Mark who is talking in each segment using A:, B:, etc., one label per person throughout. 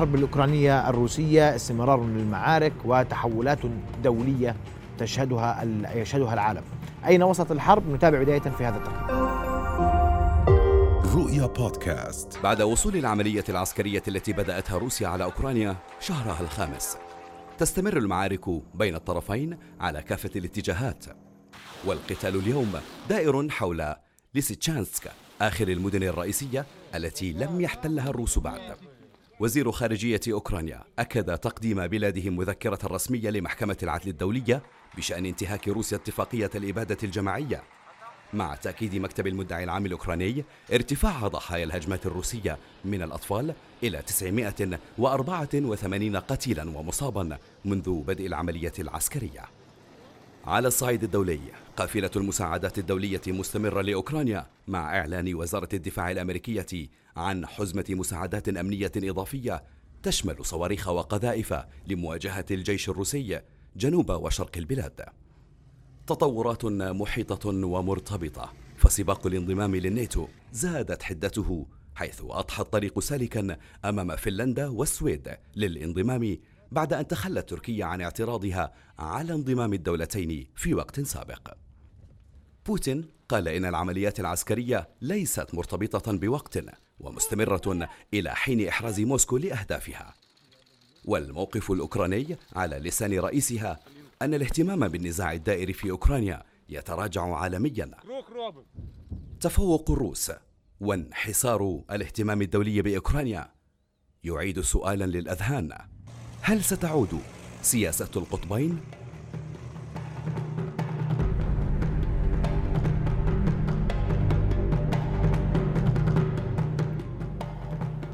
A: الحرب الأوكرانية الروسية استمرار للمعارك وتحولات دولية تشهدها يشهدها العالم. أين وصلت الحرب؟ نتابع بداية في هذا التقرير.
B: رؤيا بودكاست.
C: بعد وصول العملية العسكرية التي بدأتها روسيا على أوكرانيا شهرها الخامس تستمر المعارك بين الطرفين على كافة الاتجاهات. والقتال اليوم دائر حول ليسيتشانسك آخر المدن الرئيسية التي لم يحتلها الروس بعد. وزير خارجية أوكرانيا أكد تقديم بلاده مذكرة رسمية لمحكمة العدل الدولية بشأن انتهاك روسيا اتفاقية الإبادة الجماعية. مع تأكيد مكتب المدعي العام الأوكراني ارتفاع ضحايا الهجمات الروسية من الأطفال إلى 984 قتيلا ومصابا منذ بدء العملية العسكرية. على الصعيد الدولي. قافلة المساعدات الدولية مستمرة لأوكرانيا مع إعلان وزارة الدفاع الأمريكية عن حزمة مساعدات أمنية إضافية تشمل صواريخ وقذائف لمواجهة الجيش الروسي جنوب وشرق البلاد. تطورات محيطة ومرتبطة. فسباق الانضمام للناتو زادت حدته حيث أضحى الطريق سالكا أمام فنلندا والسويد للانضمام بعد أن تخلت تركيا عن اعتراضها على انضمام الدولتين في وقت سابق. بوتين قال إن العمليات العسكرية ليست مرتبطة بوقت ومستمرة إلى حين إحراز موسكو لأهدافها. والموقف الأوكراني على لسان رئيسها أن الاهتمام بالنزاع الدائر في أوكرانيا يتراجع عالميا. تفوق الروس وانحسار الاهتمام الدولي بأوكرانيا. يعيد سؤالا للأذهان. هل ستعود سياسة القطبين؟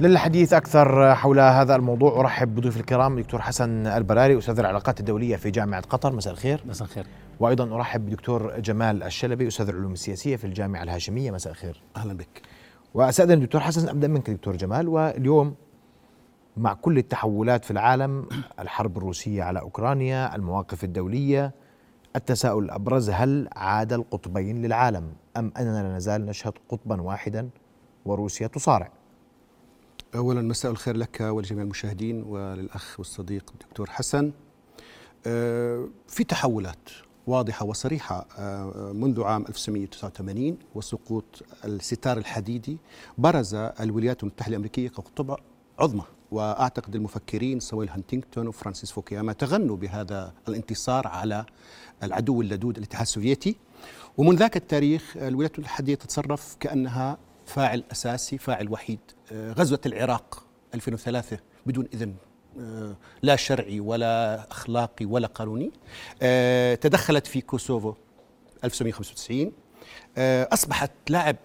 A: للحديث أكثر حول هذا الموضوع أرحب بضيوف الكرام دكتور حسن البراري أستاذ العلاقات الدولية في جامعة قطر. مساء الخير.
D: مساء الخير.
A: وأيضا أرحب بدكتور جمال الشلبي أستاذ العلوم السياسية في الجامعة الهاشمية. مساء الخير.
D: أهلا بك.
A: واستاذن دكتور حسن أبدأ منك دكتور جمال. واليوم مع كل التحولات في العالم الحرب الروسية على أوكرانيا المواقف الدولية التساؤل الابرز هل عاد القطبين للعالم أم أننا لا نزال نشهد قطبا واحدا وروسيا تصارع؟
D: اولا مساء الخير لك ولجميع المشاهدين وللأخ والصديق الدكتور حسن. آه، في تحولات واضحة وصريحة آه، منذ عام 1989 وسقوط الستار الحديدي برز الولايات المتحدة الأمريكية كقطب عظمى. وأعتقد المفكرين صامويل هانتينغتون وفرانسيس فوكياما تغنوا بهذا الانتصار على العدو اللدود الاتحاد السوفيتي. ومن ذاك التاريخ الولايات المتحدة تتصرف كأنها فاعل أساسي فاعل وحيد. آه، غزوة العراق 2003 بدون إذن آه، لا شرعي ولا أخلاقي ولا قانوني. آه، تدخلت في كوسوفو 1995 أصبحت لاعب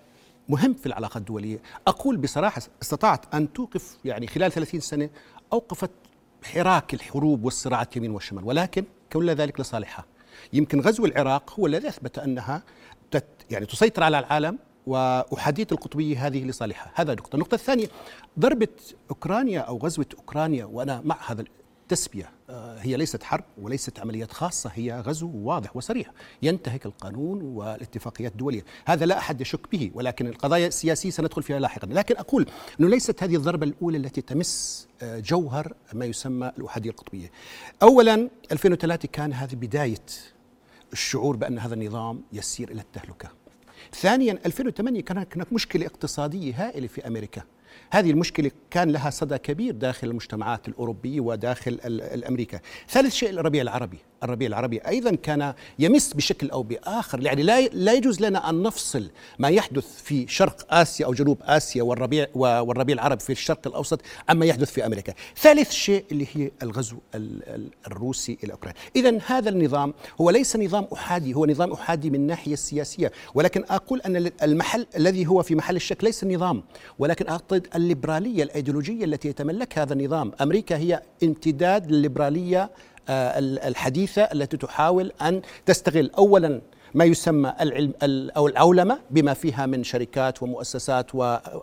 D: مهم في العلاقات الدولية. أقول بصراحة استطاعت أن توقف يعني خلال 30 سنة أوقفت حراك الحروب والصراعات يمين والشمال ولكن كل ذلك لصالحها. يمكن غزو العراق هو الذي أثبت أنها يعني تسيطر على العالم وأحادية القطبية هذه لصالحها. هذا نقطة. النقطة الثانية ضربة أوكرانيا أو غزوة أوكرانيا وأنا مع هذا التسبية. آه، هي ليست حرب وليست عمليات خاصة هي غزو واضح وصريح ينتهك القانون والاتفاقيات الدولية. هذا لا أحد يشك به ولكن القضايا السياسية سندخل فيها لاحقا. لكن أقول أنه ليست هذه الضربة الأولى التي تمس آه، جوهر ما يسمى الأحادية القطبية. أولا 2003 كان هذه بداية الشعور بأن هذا النظام يسير إلى التهلكة. ثانيا 2008 كان هناك مشكلة اقتصادية هائلة في أمريكا. هذه المشكلة كان لها صدى كبير داخل المجتمعات الأوروبية وداخل الأمريكا. ثالث شيء الربيع العربي. الربيع العربي أيضا كان يمس بشكل أو بآخر. يعني لا لا يجوز لنا أن نفصل ما يحدث في شرق آسيا أو جنوب آسيا والربيع والربيع العربي في الشرق الأوسط عما يحدث في أمريكا. ثالث شيء اللي هي الغزو الروسي إلى أوكرانيا. إذا هذا النظام هو ليس نظام أحادي هو نظام أحادي من الناحية السياسية. ولكن أقول أن المحل الذي هو في محل الشك ليس النظام ولكن أعتقد الليبرالية الأيديولوجية التي يتملكها هذا النظام. أمريكا هي امتداد للليبرالية آه، الحديثة التي تحاول أن تستغل. أولا ما يسمى العلم أو العولمة بما فيها من شركات ومؤسسات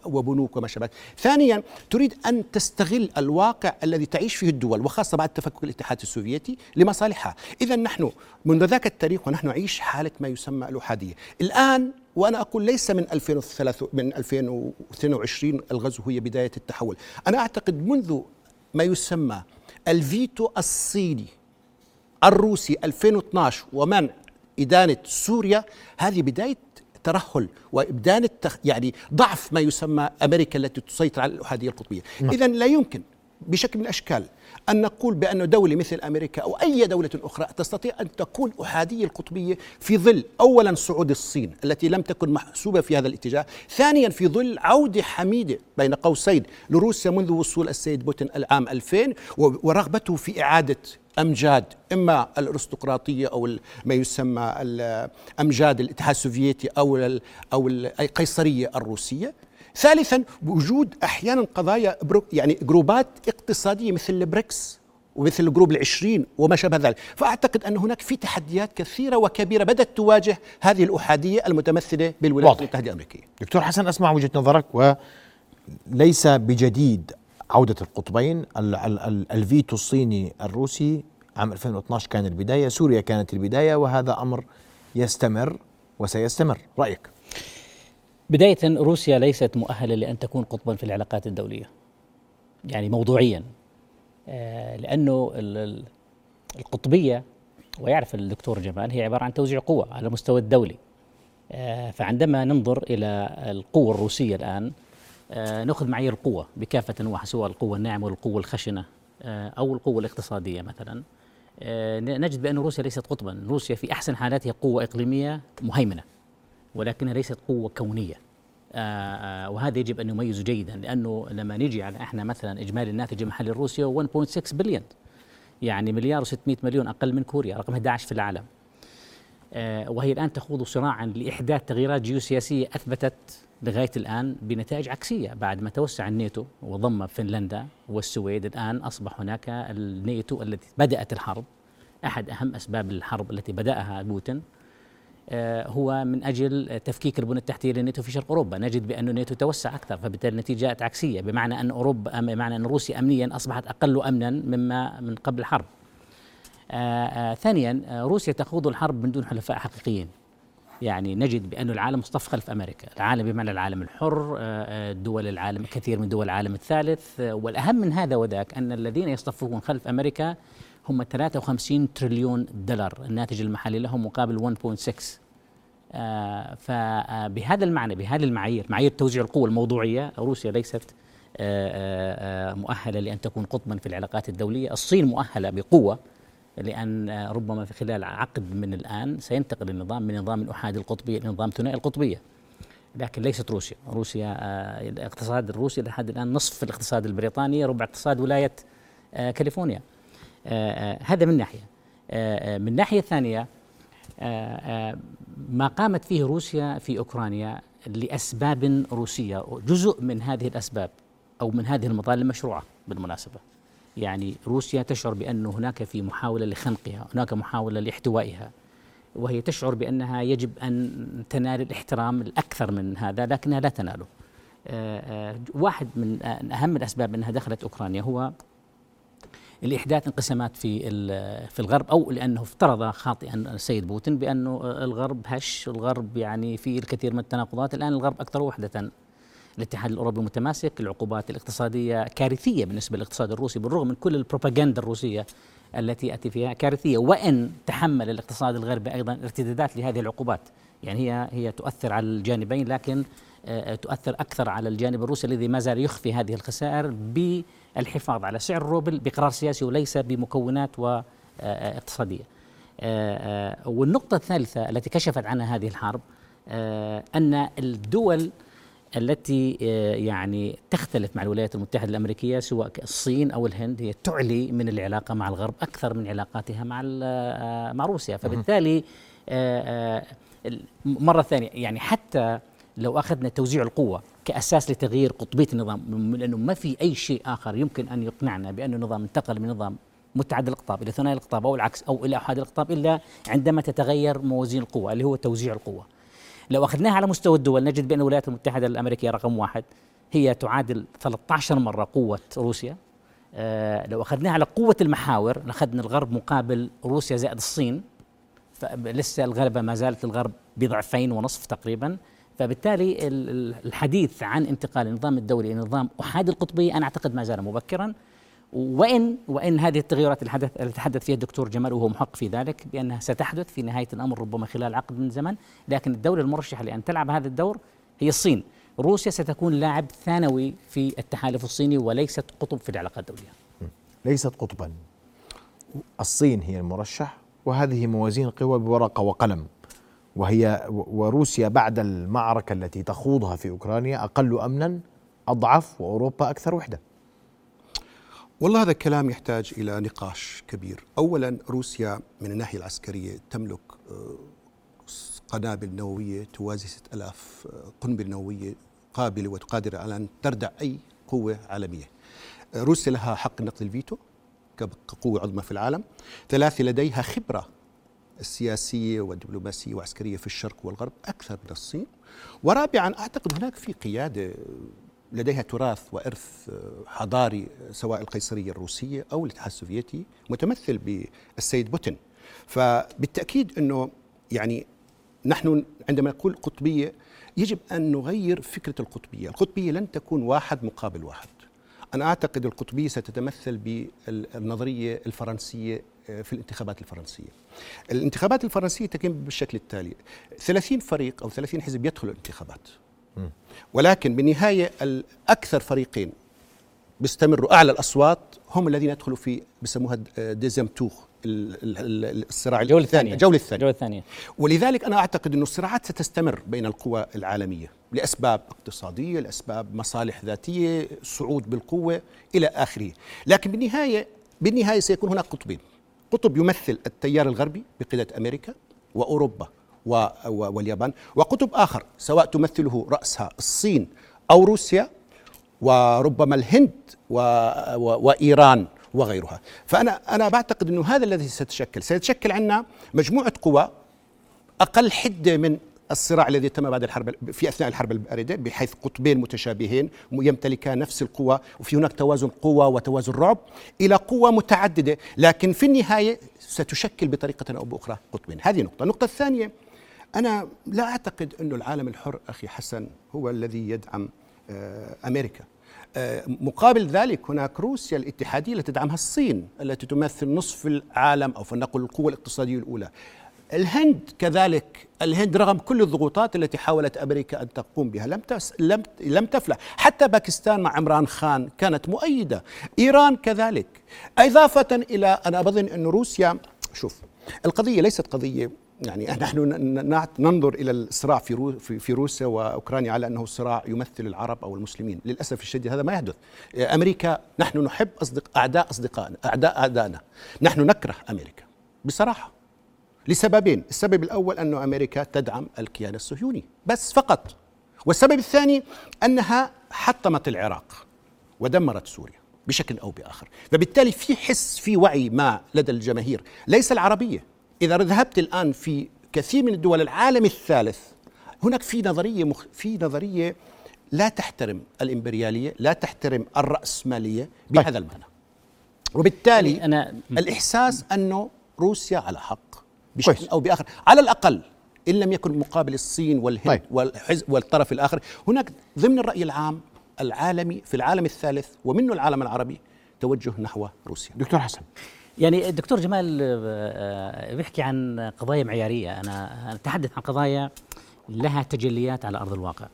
D: وبنوك وما شابه. ثانيا تريد أن تستغل الواقع الذي تعيش فيه الدول وخاصة بعد تفكك الاتحاد السوفيتي لمصالحها. اذا نحن منذ ذاك التاريخ ونحن نعيش حالة ما يسمى الأحادية. الآن وأنا أقول ليس من 2003 من 2022 الغزو هي بداية التحول، أنا أعتقد منذ ما يسمى الفيتو الصيني الروسي 2012 ومنع إدانة سوريا هذه بداية ترهل وإبدان يعني ضعف ما يسمى أمريكا التي تسيطر على الأحادية القطبية نعم. إذا لا يمكن بشكل من الأشكال أن نقول بأن دولة مثل أمريكا أو أي دولة أخرى تستطيع أن تكون أحادية القطبية في ظل اولا صعود الصين التي لم تكن محسوبة في هذا الاتجاه، ثانيا في ظل عودة حميدة بين قوسين لروسيا منذ وصول السيد بوتين العام 2000 ورغبته في إعادة أمجاد إما الأرستقراطية أو ما يسمى أمجاد الاتحاد السوفيتي أو أو القيصريه الروسية. ثالثا وجود أحيانا قضايا يعني جروبات اقتصادية مثل البريكس ومثل ال group العشرين وما شابه ذلك. فأعتقد أن هناك في تحديات كثيرة وكبيرة بدأت تواجه هذه الأحادية المتمثلة بالولايات المتحدة الأمريكية.
A: دكتور حسن أسمع وجهة نظرك وليس بجديد عودة القطبين الفيتو الصيني الروسي عام 2012 كان البداية سوريا كانت البداية وهذا أمر يستمر وسيستمر. رأيك؟
B: بداية روسيا ليست مؤهلة لأن تكون قطبا في العلاقات الدولية يعني موضوعيا آه، لأنه القطبية ويعرف الدكتور جمال هي عبارة عن توزيع قوة على المستوى الدولي. آه، فعندما ننظر إلى القوة الروسية الآن آه، نأخذ معايير القوة بكافة أنواعها سواء القوة الناعمة والقوة الخشنة أو القوة الاقتصادية مثلا. نجد بأن روسيا ليست قطبا روسيا في أحسن حالاتها قوة إقليمية مهيمنة. ولكنها ليست قوة كونية. آآ آآ وهذا يجب أن نميزه جيدا لأنه لما نجي على إحنا مثلا إجمالي الناتج المحلي الروسي 1.6 بليون. يعني مليار و600 مليون أقل من كوريا رقم 11 في العالم. وهي الآن تخوض صراعا لإحداث تغييرات جيوسياسية أثبتت لغاية الآن بنتائج عكسية بعد ما توسع الناتو وضم فنلندا والسويد. الآن أصبح هناك الناتو التي بدأت الحرب أحد أهم أسباب الحرب التي بدأها بوتين. آه، هو من أجل تفكيك البنى التحتية للناتو في شرق أوروبا، نجد بأن الناتو توسع أكثر فبالتالي النتيجة جاءت عكسية بمعنى أن أوروبا بمعنى أن روسيا امنيا أصبحت أقل امنا مما من قبل الحرب. آه، آآ ثانيا آه، روسيا تخوض الحرب من دون حلفاء حقيقيين. يعني نجد بأن العالم مصطف خلف أمريكا العالم بمعنى العالم الحر دول العالم كثير من دول العالم الثالث والأهم من هذا وذاك أن الذين يصطفون خلف أمريكا هم 53 تريليون دولار. الناتج المحلي لهم مقابل 1.6 آه فبهذا المعنى بهذه المعايير معايير توزيع القوى الموضوعية روسيا ليست آه, آه،, آه، مؤهلة لأن تكون قطبا في العلاقات الدولية. الصين مؤهلة بقوة لأن آه، ربما في خلال عقد من الآن سينتقل النظام من نظام الأحادي القطبية إلى نظام ثنائي القطبية. لكن ليست روسيا. روسيا الاقتصاد الروسي لحد الآن نصف الاقتصاد البريطاني ربع اقتصاد ولاية كاليفورنيا آه، آه، هذا من ناحية. آه، من ناحية ثانية ما قامت فيه روسيا في أوكرانيا لأسباب روسية جزء من هذه الأسباب أو من هذه المطالب مشروعة بالمناسبة. يعني روسيا تشعر بأن هناك في محاولة لخنقها هناك محاولة لاحتوائها وهي تشعر بأنها يجب أن تنال الاحترام الأكثر من هذا لكنها لا تناله. واحد من أهم الأسباب أنها دخلت أوكرانيا هو لإحداث انقسامات في في الغرب أو لأنه افترض خاطئا السيد بوتين بانه الغرب هش الغرب يعني في الكثير من التناقضات. الآن الغرب أكثر وحدة. الاتحاد الأوروبي متماسك العقوبات الاقتصادية كارثية بالنسبة للاقتصاد الروسي بالرغم من كل البروباغندا الروسية التي ياتي فيها كارثية. وإن تحمل الاقتصاد الغربي أيضا ارتدادات لهذه العقوبات. يعني هي هي تؤثر على الجانبين لكن آه، تؤثر أكثر على الجانب الروسي الذي ما زال يخفي هذه الخسائر ب الحفاظ على سعر الروبل بقرار سياسي وليس بمكونات واقتصاديه. آه، آه، والنقطة الثالثة التي كشفت عنها هذه الحرب آه، أن الدول التي يعني تختلف مع الولايات المتحدة الأمريكية سواء الصين أو الهند هي تعلي من العلاقة مع الغرب أكثر من علاقاتها مع مع روسيا فبالتالي مرة ثانية يعني حتى لو أخذنا توزيع القوة كأساس لتغيير قطبية النظام لأنه ما في أي شيء آخر يمكن أن يقنعنا بأن النظام انتقل من نظام متعدد الأقطاب إلى ثنائي الأقطاب أو العكس أو إلى أحد الأقطاب إلا عندما تتغير موازين القوة اللي هو توزيع القوة. لو أخذناها على مستوى الدول نجد بأن الولايات المتحدة الأمريكية رقم واحد هي تعادل 13 مرة قوة روسيا. آه لو أخذناها على قوة المحاور أخذنا الغرب مقابل روسيا زائد الصين. فلسه الغلبة ما زالت الغرب بضعفين ونصف تقريبا. فبالتالي الحديث عن انتقال النظام الدولي إلى نظام احادي القطبيه أنا أعتقد ما زال مبكرا. وان وإن هذه التغيرات اللي تحدث فيها الدكتور جمال وهو محق في ذلك بأنها ستحدث في نهاية الأمر ربما خلال عقد من زمن. لكن الدولة المرشحة لأن تلعب هذا الدور هي الصين. روسيا ستكون لاعب ثانوي في التحالف الصيني وليست قطب في العلاقات الدولية.
A: ليست قطبا. الصين هي المرشح وهذه موازين قوى بورقة وقلم. وهي وروسيا بعد المعركة التي تخوضها في أوكرانيا أقل امنا أضعف وأوروبا أكثر وحدة.
D: والله هذا الكلام يحتاج إلى نقاش كبير. اولا روسيا من الناحية العسكرية تملك آه، قنابل نووية توازي 6000 آه، قنبلة نووية قابلة وقادرة على أن تردع أي قوة عالمية. آه، روسيا لها حق نقض الفيتو كقوة عظمى في العالم. ثلاثة لديها خبرة السياسية والدبلوماسية والعسكرية في الشرق والغرب أكثر من الصين. ورابعا أعتقد هناك في قيادة لديها تراث وإرث حضاري سواء القيصرية الروسية أو الاتحاد السوفيتي متمثل بالسيد بوتين. فبالتأكيد أنه يعني نحن عندما نقول قطبية يجب أن نغير فكرة القطبية، القطبية لن تكون واحد مقابل واحد. أنا أعتقد القطبية ستتمثل بالنظرية الفرنسية في الانتخابات الفرنسية. الانتخابات الفرنسية تتم بالشكل التالي. 30 فريق أو 30 حزب يدخلوا الانتخابات. ولكن بالنهاية الأكثر فريقين بيستمروا أعلى الأصوات هم الذين يدخلوا في بسموها ديزم توخ الصراع
B: الجولة الثانية.
D: الجولة الثانية.
B: الجولة الثانية.
D: ولذلك أنا أعتقد إنه الصراعات ستستمر بين القوى العالمية لأسباب اقتصادية، لأسباب مصالح ذاتية، صعود بالقوة إلى آخره، لكن بالنهايه بالنهاية سيكون هناك قطبين، قطب يمثل التيار الغربي بقيادة أمريكا وأوروبا واليابان وقطب آخر سواء تمثله رأسها الصين أو روسيا وربما الهند وإيران وغيرها. فأنا أنا بعتقد أنه هذا الذي سيتشكل سيتشكل عندنا مجموعة قوى أقل حدة من الصراع الذي تم بعد الحرب في أثناء الحرب الباردة بحيث قطبين متشابهين يمتلكان نفس القوى وفي هناك توازن قوى وتوازن رعب إلى قوى متعددة لكن في النهاية ستشكل بطريقة أو بأخرى قطبين. هذه نقطة. النقطة الثانية أنا لا أعتقد أن العالم الحر أخي حسن هو الذي يدعم آه، أمريكا. آه، مقابل ذلك هناك روسيا الاتحادية التي تدعمها الصين التي تمثل نصف العالم أو فلنقل القوة الاقتصادية الأولى. الهند كذلك الهند رغم كل الضغوطات التي حاولت أمريكا أن تقوم بها لم تس لم لم تفلح، حتى باكستان مع عمران خان كانت مؤيدة، إيران كذلك، إضافة إلى أنا بظن أن روسيا شوف القضية ليست قضية يعني نحن ننظر إلى الصراع في في روسيا وأوكرانيا على أنه صراع يمثل العرب أو المسلمين، للأسف الشديد هذا ما يحدث. أمريكا نحن نحب اصدق أعداء اصدقائنا، اعداء اعدائنا. نحن نكره أمريكا بصراحة. لسببين، السبب الأول انه أمريكا تدعم الكيان الصهيوني، بس فقط. والسبب الثاني أنها حطمت العراق ودمرت سوريا بشكل أو بآخر، فبالتالي في حس في وعي ما لدى الجماهير، ليس العربية. إذا ذهبت الآن في كثير من الدول العالم الثالث هناك في نظرية مخ... في نظرية لا تحترم الإمبريالية لا تحترم الرأسمالية بهذا طيب. المعنى وبالتالي يعني أنا الإحساس أنه روسيا على حق. بشكل أو بآخر. على الأقل إن لم يكن مقابل الصين والهند طيب. والحزب والطرف الآخر هناك ضمن الرأي العام العالمي في العالم الثالث ومنه العالم العربي توجه نحو روسيا.
A: دكتور حسن.
B: يعني الدكتور جمال آه، آه، بيحكي عن قضايا معيارية. أنا أتحدث عن قضايا لها تجليات على أرض الواقع.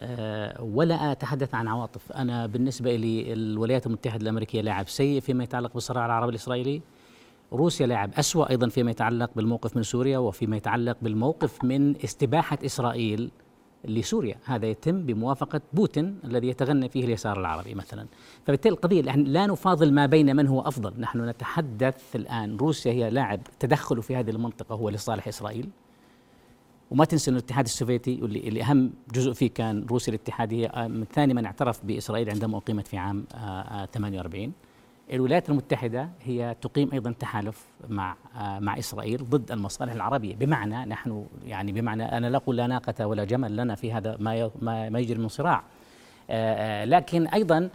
B: آه، ولا أتحدث عن عواطف. أنا بالنسبة لي الولايات المتحدة الأمريكية لاعب سيء فيما يتعلق بالصراع العربي الإسرائيلي. روسيا لاعب أسوأ أيضا فيما يتعلق بالموقف من سوريا وفيما يتعلق بالموقف من استباحة إسرائيل لسوريا. هذا يتم بموافقة بوتين الذي يتغنى فيه اليسار العربي مثلا. فبالتالي القضية لا نفاضل ما بين من هو أفضل. نحن نتحدث الآن روسيا هي لاعب تدخله في هذه المنطقة هو لصالح إسرائيل. وما تنسى أن الاتحاد السوفيتي اللي, اللي أهم جزء فيه كان روسيا الاتحادية من ثاني من اعترف بإسرائيل عندما أقيمت في عام 48 آه، آه، الولايات المتحدة هي تقيم أيضا تحالف مع آه، مع إسرائيل ضد المصالح العربية. بمعنى نحن يعني بمعنى أنا لا أقول لا ناقة ولا جمل لنا في هذا ما ما يجري من صراع. آه، آه، لكن أيضا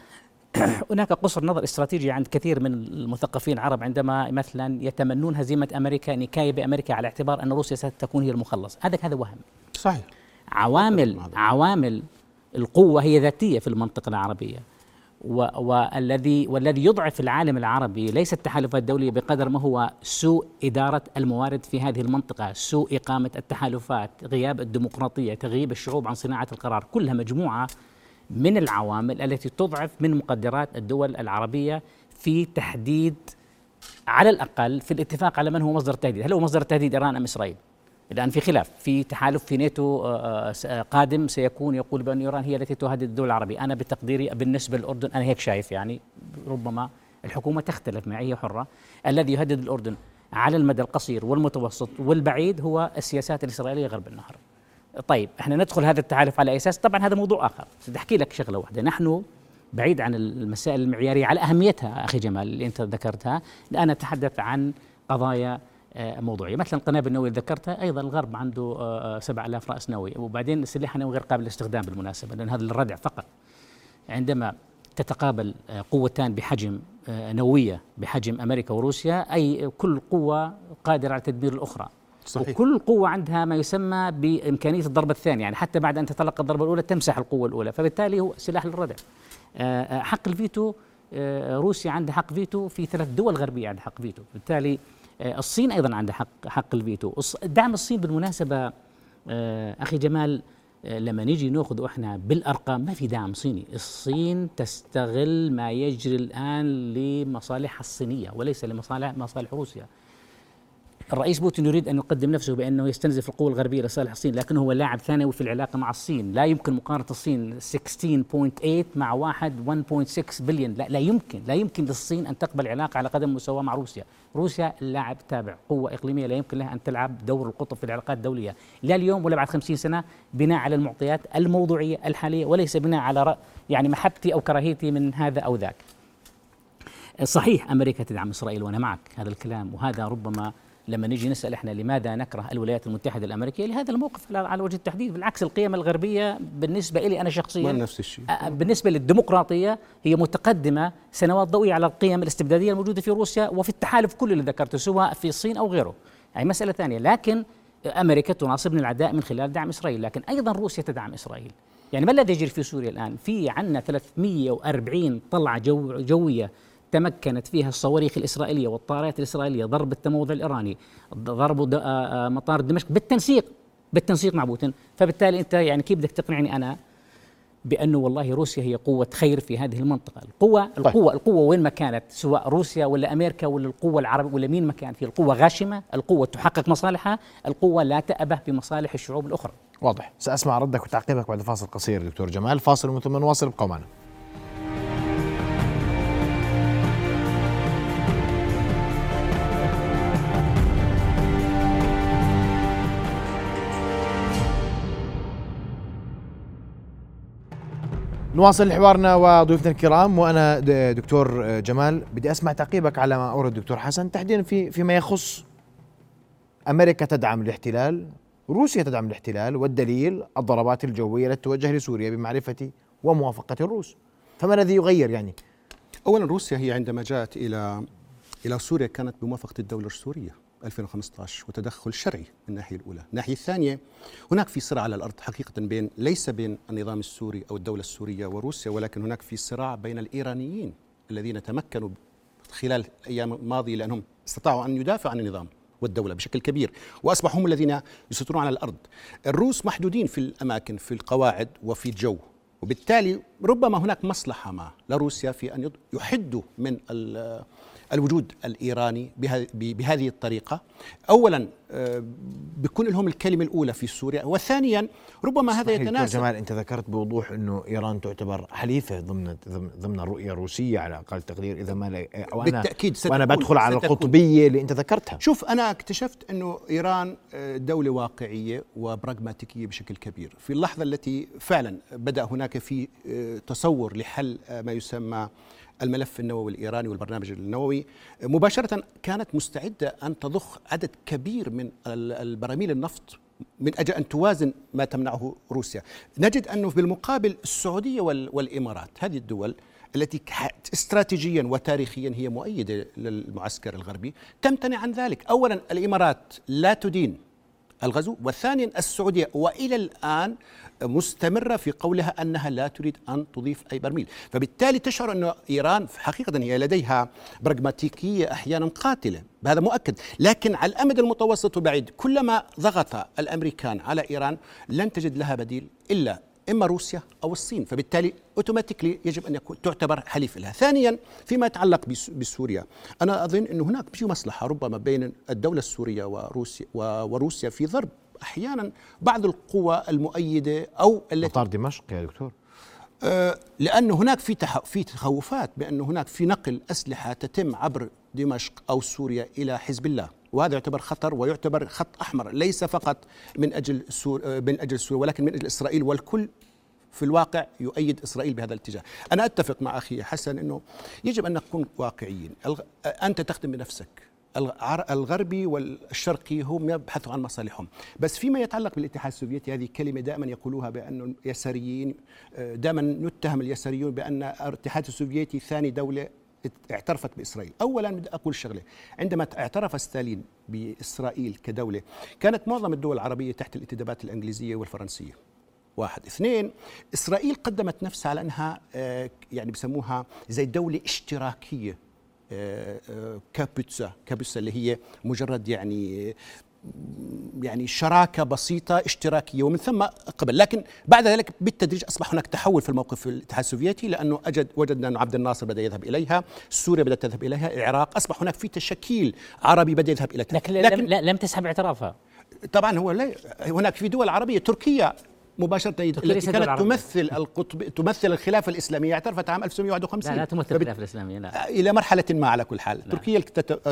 B: هناك قصر نظر استراتيجي عند كثير من المثقفين العرب عندما مثلا يتمنون هزيمة أمريكا نكاية بأمريكا على اعتبار أن روسيا ستكون هي المخلص. هذا هذا وهم.
D: صحيح.
B: عوامل عوامل القوة هي ذاتية في المنطقة العربية. والذي والذي يضعف العالم العربي. ليس التحالفات الدوليه بقدر ما هو سوء إدارة الموارد في هذه المنطقة، سوء إقامة التحالفات، غياب الديمقراطية، تغييب الشعوب عن صناعة القرار، كلها مجموعة من العوامل التي تضعف من مقدرات الدول العربية في تحديد على الأقل في الاتفاق على من هو مصدر التهديد، هل هو مصدر التهديد إيران أم إسرائيل؟ الآن في خلاف في تحالف في ناتو آه، آه، قادم سيكون يقول بأن إيران هي التي تهدد الدول العربية. أنا بتقديري بالنسبة للأردن أنا هيك شايف يعني ربما الحكومة تختلف معي حرة. الذي يهدد الأردن على المدى القصير والمتوسط والبعيد هو السياسات الإسرائيلية غرب النهر. طيب إحنا ندخل هذا التحالف على أساس طبعا هذا موضوع آخر. بدي أحكي لك شغلة واحدة. نحن بعيد عن المسائل المعيارية على أهميتها أخي جمال اللي أنت ذكرتها. أنا أتحدث عن قضايا آه، موضوعيه مثلا القنابل النوويه اللي ذكرتها أيضا الغرب عنده 7000 آه، رأس نووي. وبعدين السلاح النووي غير قابل للاستخدام بالمناسبة لأن هذا للردع فقط. عندما تتقابل آه، قوتان بحجم نووية بحجم أمريكا وروسيا أي كل قوة قادرة على تدمير الأخرى. صحيح. وكل قوة عندها ما يسمى بإمكانية الضربة الثانية يعني حتى بعد أن تتلقى الضربة الأولى تمسح القوة الأولى. فبالتالي هو سلاح للردع. حق الفيتو روسيا عندها حق فيتو في ثلاث دول غربية عندها حق فيتو. بالتالي آه، الصين أيضا عندها حق حق الفيتو دعم الصين بالمناسبة آه، أخي جمال آه، لما نيجي نأخذ إحنا بالأرقام ما في دعم صيني، الصين تستغل ما يجري الآن لمصالحها الصينية وليس لمصالح مصالح روسيا. الرئيس بوتين يريد أن يقدم نفسه بأنه يستنزف القوى الغربية لصالح الصين لكنه هو لاعب ثانوي في العلاقة مع الصين. لا يمكن مقارنة الصين 16.8 مع واحد 1.6 بليون لا لا يمكن لا يمكن للصين أن تقبل علاقه على قدم مساواه مع روسيا. روسيا لاعب تابع قوة إقليمية لا يمكن لها أن تلعب دور القطب في العلاقات الدولية. لا اليوم ولا بعد 50 سنة بناء على المعطيات الموضوعية الحالية وليس بناء على يعني محبتي أو كراهيتي من هذا أو ذاك. صحيح أمريكا تدعم إسرائيل وأنا معك. هذا الكلام وهذا ربما لما نجي نسأل إحنا لماذا نكره الولايات المتحدة الأمريكية لهذا الموقف على وجه التحديد بالعكس القيم الغربية بالنسبة لي أنا شخصيا
D: نفس الشيء.
B: بالنسبة للديمقراطية هي متقدمة سنوات ضوئية على القيم الاستبدادية الموجودة في روسيا وفي التحالف كله اللي ذكرته سواء في الصين أو غيره. يعني مسألة ثانية لكن أمريكا تناصبني العداء من خلال دعم إسرائيل لكن أيضا روسيا تدعم إسرائيل. يعني ما الذي يجري في سوريا الآن؟ في عندنا 340 طلعة جو جوية تمكنت فيها الصواريخ الإسرائيلية والطائرات الإسرائيلية ضرب التموضع الإيراني آه، مطار دمشق بالتنسيق بالتنسيق مع بوتين. فبالتالي أنت يعني كيف بدك تقنعني أنا بأنه والله روسيا هي قوة خير في هذه المنطقة؟ القوة طيب. القوة القوة وين ما كانت سواء روسيا ولا أمريكا ولا القوة العربية ولا مين ما كان في القوة غاشمة القوة تحقق مصالحها القوة لا تأبه بمصالح الشعوب الأخرى.
A: واضح. سأسمع ردك وتعقيبك بعد فاصل قصير دكتور جمال. فاصل ثم نواصل ابقوا معنا نواصل حوارنا وضيوفنا الكرام وأنا دكتور جمال. بدي أسمع تعقيبك على ما أورد الدكتور حسن. تحديدا في فيما يخص أمريكا تدعم الاحتلال روسيا تدعم الاحتلال والدليل الضربات الجوية التي توجه لسوريا بمعرفة وموافقة الروس. فما الذي يغير يعني؟
D: اولا روسيا هي عندما جاءت إلى إلى سوريا كانت بموافقة الدولة السورية. 2015 وتدخل شرعي من الناحية الأولى. الناحية الثانية هناك في صراع على الأرض حقيقة بين ليس بين النظام السوري أو الدولة السورية وروسيا ولكن هناك في صراع بين الإيرانيين الذين تمكنوا خلال الأيام الماضية لأنهم استطاعوا أن يدافعوا عن النظام والدولة بشكل كبير وأصبحوا هم الذين يسيطرون على الأرض. الروس محدودين في الأماكن في القواعد وفي الجو وبالتالي ربما هناك مصلحة ما لروسيا في أن يحدوا من الوجود الإيراني بهذه الطريقة. اولا آه، بكون لهم الكلمة الأولى في سوريا. وثانيا ربما هذا يتناسب
A: جمال أنت ذكرت بوضوح إنه إيران تعتبر حليفة ضمن ضمن الرؤية الروسية على أقل تقدير إذا ما
D: أو أنا بالتأكيد
A: وأنا بدخل على ستكون. القطبية اللي أنت ذكرتها.
D: شوف أنا اكتشفت إنه إيران آه، دولة واقعية وبراغماتيكية بشكل كبير. في اللحظة التي فعلا بدأ هناك في آه، تصور لحل ما يسمى الملف النووي الإيراني والبرنامج النووي. مباشرة كانت مستعدة أن تضخ عدد كبير من البراميل النفط من أجل أن توازن ما تمنعه روسيا. نجد أنه بالمقابل السعودية والإمارات هذه الدول التي استراتيجيا وتاريخيا هي مؤيدة للمعسكر الغربي تمتنع عن ذلك. أولا الإمارات لا تدين الغزو. وثانيا السعودية. وإلى الآن مستمرة في قولها أنها لا تريد أن تضيف أي برميل. فبالتالي تشعر أن إيران حقيقة هي لديها براغماتيكية أحيانا قاتلة. هذا مؤكد. لكن على الأمد المتوسط وبعيد كلما ضغط الأمريكان على إيران لن تجد لها بديل إلا إما روسيا أو الصين فبالتالي اوتوماتيكلي يجب أن يكون تعتبر حليف لها ثانيا فيما يتعلق بسوريا أنا أظن إنه هناك في مصلحة ربما بين الدولة السورية وروسيا وروسيا في ضرب. أحيانا بعض القوى المؤيدة أو
A: التي مطار دمشق يا دكتور.
D: آه لأنه هناك في في تخوفات بانه هناك في نقل أسلحة تتم عبر دمشق أو سوريا إلى حزب الله. وهذا يعتبر خطر ويعتبر خط أحمر ليس فقط من أجل سور آه، من أجل سوريا ولكن من أجل إسرائيل والكل في الواقع يؤيد إسرائيل بهذا الاتجاه، أنا أتفق مع أخي حسن إنه يجب أن نكون واقعيين، أنت تخدم بنفسك، الغربي والشرقي هم يبحثوا عن مصالحهم. بس فيما يتعلق بالاتحاد السوفيتي هذه كلمة دائما يقولوها بأن اليساريين آه، دائما نتهم اليساريون بأن الاتحاد السوفيتي ثاني دولة اعترفت بإسرائيل. أولا بدي أقول شغلة. عندما اعترف ستالين بإسرائيل كدولة كانت معظم الدول العربية تحت الانتدابات الإنجليزية والفرنسية. واحد. اثنين إسرائيل قدمت نفسها على أنها آه، يعني بسموها زي دولة اشتراكية كابوتسا كابوتسا اللي هي مجرد يعني يعني شراكة بسيطة اشتراكيه ومن ثم قبل. لكن بعد ذلك بالتدريج أصبح هناك تحول في الموقف في الاتحاد السوفيتي لأنه اجد وجدنا انه عبد الناصر بدأ يذهب إليها سوريا بدأت تذهب إليها العراق أصبح هناك في تشكيل عربي بدأ يذهب إلى
B: لكن, لكن لم, لم تسحب اعترافها.
D: طبعا هو لا هناك في دول عربية تركيا مباشرة التي كانت تمثل القطب تمثل الخلافة الإسلامية اعترفت عام 1951
B: لا لا تمثل الخلافة الإسلامية لا.
D: إلى مرحلة ما على كل حال. لا. تركيا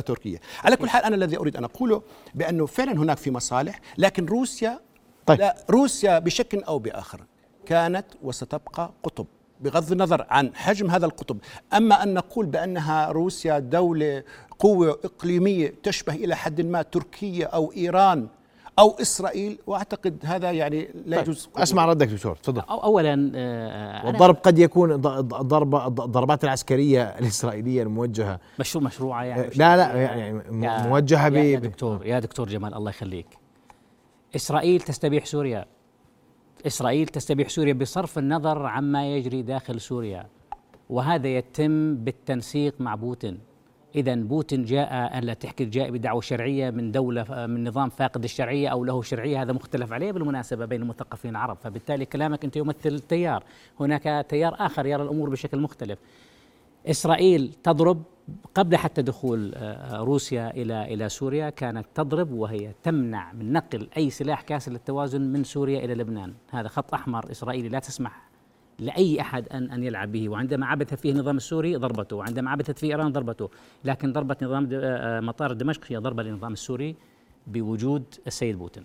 D: تركيا. على كل حال أنا الذي أريد أن أقوله بأنه فعلا هناك في مصالح لكن روسيا طيب. لا روسيا بشكل أو بآخر كانت وستبقى قطب بغض النظر عن حجم هذا القطب. أما أن نقول بأنها روسيا دولة قوة إقليمية تشبه إلى حد ما تركيا أو إيران أو إسرائيل وأعتقد هذا يعني لا
A: طيب، يجوز. طيب. أسمع ردك دكتور تفضل.
B: اولا
A: آه والضرب قد يكون ضرب الضربات العسكرية الإسرائيلية الموجهة.
B: مشروع مشروعه يعني.
A: آه، لا لا يعني موجهة
B: يا, يا دكتور يا دكتور جمال الله يخليك. إسرائيل تستبيح سوريا. إسرائيل تستبيح سوريا بصرف النظر عما يجري داخل سوريا. وهذا يتم بالتنسيق مع بوتين. إذا بوتين جاء ألا تحكي جاء بدعوة شرعية من دولة من نظام فاقد الشرعية أو له شرعية هذا مختلف عليه بالمناسبة بين المثقفين العرب. فبالتالي كلامك أنت يمثل تيار هناك تيار آخر يرى الأمور بشكل مختلف. إسرائيل تضرب قبل حتى دخول آه، روسيا إلى إلى سوريا كانت تضرب وهي تمنع من نقل أي سلاح كاسر للتوازن من سوريا إلى لبنان. هذا خط أحمر إسرائيلي لا تسمح لأي أحد ان أن يلعب به. وعندما عبث فيه النظام السوري ضربته. وعندما عبثت فيه إيران ضربته. لكن ضربة نظام آه، مطار دمشق هي ضربة للنظام السوري بوجود السيد بوتين.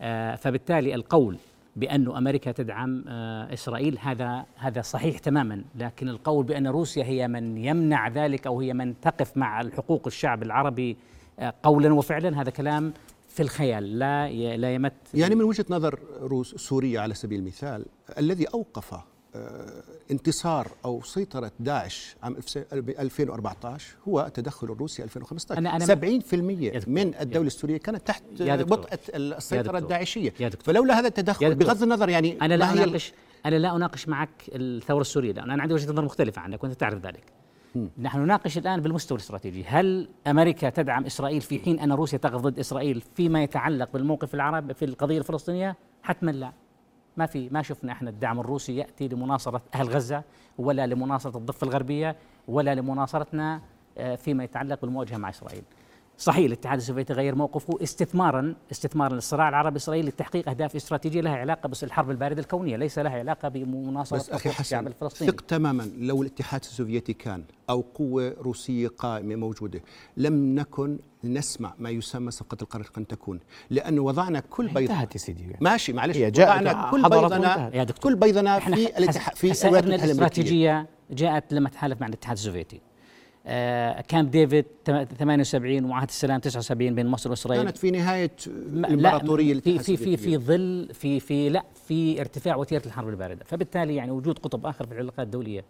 B: آه، فبالتالي القول بأن أمريكا تدعم آه، إسرائيل هذا هذا صحيح تماما. لكن القول بأن روسيا هي من يمنع ذلك أو هي من تقف مع الحقوق الشعب العربي قولا وفعلا هذا كلام في الخيال. لا لا يمت
D: يعني من وجهة نظر روس سوريا على سبيل المثال الذي أوقف آه، انتصار أو سيطرة داعش عام 2014 هو تدخل الروسي 2015 أنا أنا 70% من الدولة السورية كانت تحت بطء السيطرة الداعشية. فلولا هذا التدخل بغض النظر يعني
B: أنا لا اناقش أنا لا أناقش معك الثورة السورية لأن أنا عندي وجهة نظر مختلفة عنك وأنت تعرف ذلك. نحن نناقش الآن بالمستوى الاستراتيجي، هل أمريكا تدعم إسرائيل في حين أن روسيا تقف ضد إسرائيل فيما يتعلق بالموقف العربي في القضية الفلسطينية؟ حتما لا. ما في ما شفنا إحنا الدعم الروسي يأتي لمناصرة أهل غزة ولا لمناصرة الضفة الغربية ولا لمناصرتنا آه، فيما يتعلق بالمواجهة مع إسرائيل. صحيح الاتحاد السوفيتي غير موقفه استثمارا استثمارا للصراع العربي الإسرائيلي لتحقيق أهداف استراتيجية لها علاقة بس الحرب الباردة الكونية ليس لها علاقة بمناصرة
D: بس أخي حسن الفلسطيني. ثق تماما لو الاتحاد السوفيتي كان أو قوة روسية قائمة موجودة لم نكن نسمع ما يسمى صفقة القرن قد تكون لأنه وضعنا كل بيض
A: انتهت يا سيدي.
D: ماشي معلش وضعنا كل بيضنا كل بيضنا في الاتحاد
B: في الاستراتيجية جاءت لما تحالف مع الاتحاد السوفيتي. كامب ديفيد 78 ومعاهده السلام 79 بين مصر وإسرائيل.
D: كانت في نهاية الإمبراطورية
B: في في في في ظل في في لا في ارتفاع وتيرة الحرب الباردة. فبالتالي يعني وجود قطب آخر في العلاقات الدولية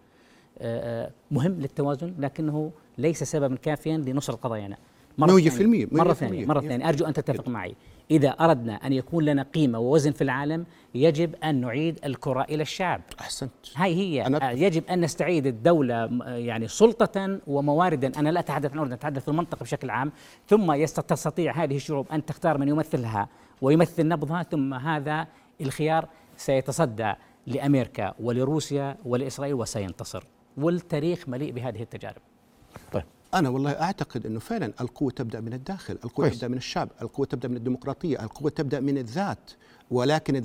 B: آه, آه، مهم للتوازن لكنه ليس سببا كافيا لنصر قضايانا
D: مرة ثانية.
B: مرة ثانية مرة ثانية. أرجو أن تتفق معي. إذا أردنا أن يكون لنا قيمة ووزن في العالم يجب أن نعيد الكرة إلى الشعب.
D: أحسنت.
B: هاي هي.
D: أنا-
B: آه، يجب أن نستعيد الدولة م- آه، يعني سلطة ومواردا. أنا لا أتحدث عن أردن أتحدث في المنطقة بشكل عام. ثم تستطيع هذه الشعوب أن تختار من يمثلها ويمثل نبضها ثم هذا الخيار سيتصدى لأمريكا ولروسيا ولإسرائيل وسينتصر. والتاريخ مليء بهذه التجارب.
A: طيب.
D: أنا والله أعتقد أنه فعلا القوة تبدأ من الداخل القوة
A: كويس.
D: تبدأ من الشعب القوة تبدأ من الديمقراطية القوة تبدأ من الذات. ولكن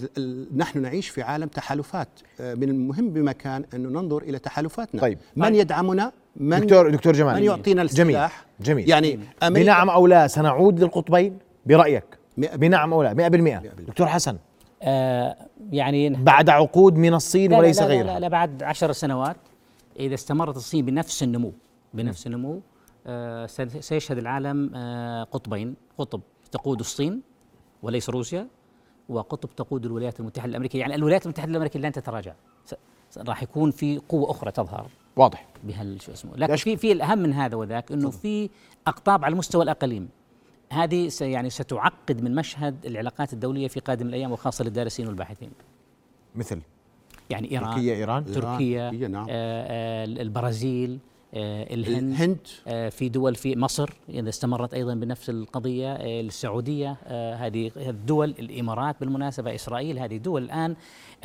D: نحن نعيش في عالم تحالفات آه، من المهم بمكان أنه ننظر إلى تحالفاتنا.
A: طيب.
D: من يدعمنا؟ من
A: دكتور دكتور جمال
D: من يعطينا
A: جميل
D: السلاح؟
A: جميل.
D: يعني أمريكا
A: بنعم أو لا سنعود للقطبين؟ برأيك.
D: مئة
A: بنعم أو لا؟ 100%
D: بالمئة.
A: دكتور حسن.
B: آه يعني
A: بعد عقود من الصين
B: لا
A: وليس
B: لا لا,
A: غيرها.
B: لا, لا بعد عشر سنوات إذا استمرت الصين بنفس النمو بنفس النمو آه سيشهد العالم آه قطبين قطب تقود الصين وليس روسيا وقطب تقود الولايات المتحدة الأمريكية. يعني الولايات المتحدة الأمريكية لن تتراجع. راح يكون في قوة أخرى تظهر
A: واضح.
B: بهال شو اسمه. لكن. في في الأهم من هذا وذاك إنه في أقطاب على المستوى الأقليم هذه يعني ستعقد من مشهد العلاقات الدولية في قادم الأيام وخاصة للدارسين والباحثين.
A: مثل؟
B: يعني إيران
A: تركيا إيران؟
B: تركيا
D: تركيا، نعم.
B: آه آه البرازيل آه الهند
D: الهند.
B: آه في دول في مصر إذا استمرت أيضا بنفس القضية آه السعودية آه هذه الدول الإمارات بالمناسبة إسرائيل هذه دول الآن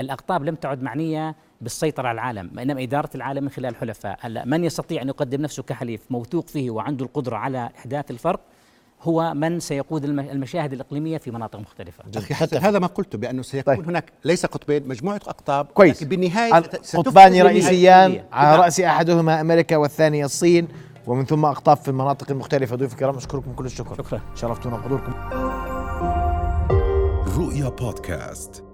B: الأقطاب لم تعد معنية بالسيطرة على العالم إنما إدارة العالم من خلال حلفاء هلا من يستطيع أن يقدم نفسه كحليف موثوق فيه وعنده القدرة على إحداث الفرق؟ هو من سيقود الم- المشاهد الإقليمية في مناطق مختلفة.
D: أخي حسن هذا ما قلته بأنه سيكون
A: طيب.
D: هناك ليس قطبين مجموعة أقطاب
A: كويس.
D: لكن بالنهاية
A: قطبان رئيسيان
B: الكلية.
A: على
D: نعم.
A: رأس أحدهما أمريكا والثاني الصين ومن ثم أقطاب في المناطق المختلفه ضيوف الكرام اشكركم كل الشكر.
B: شكرا.
A: شرفتونا بحضوركم.
E: رؤيا بودكاست.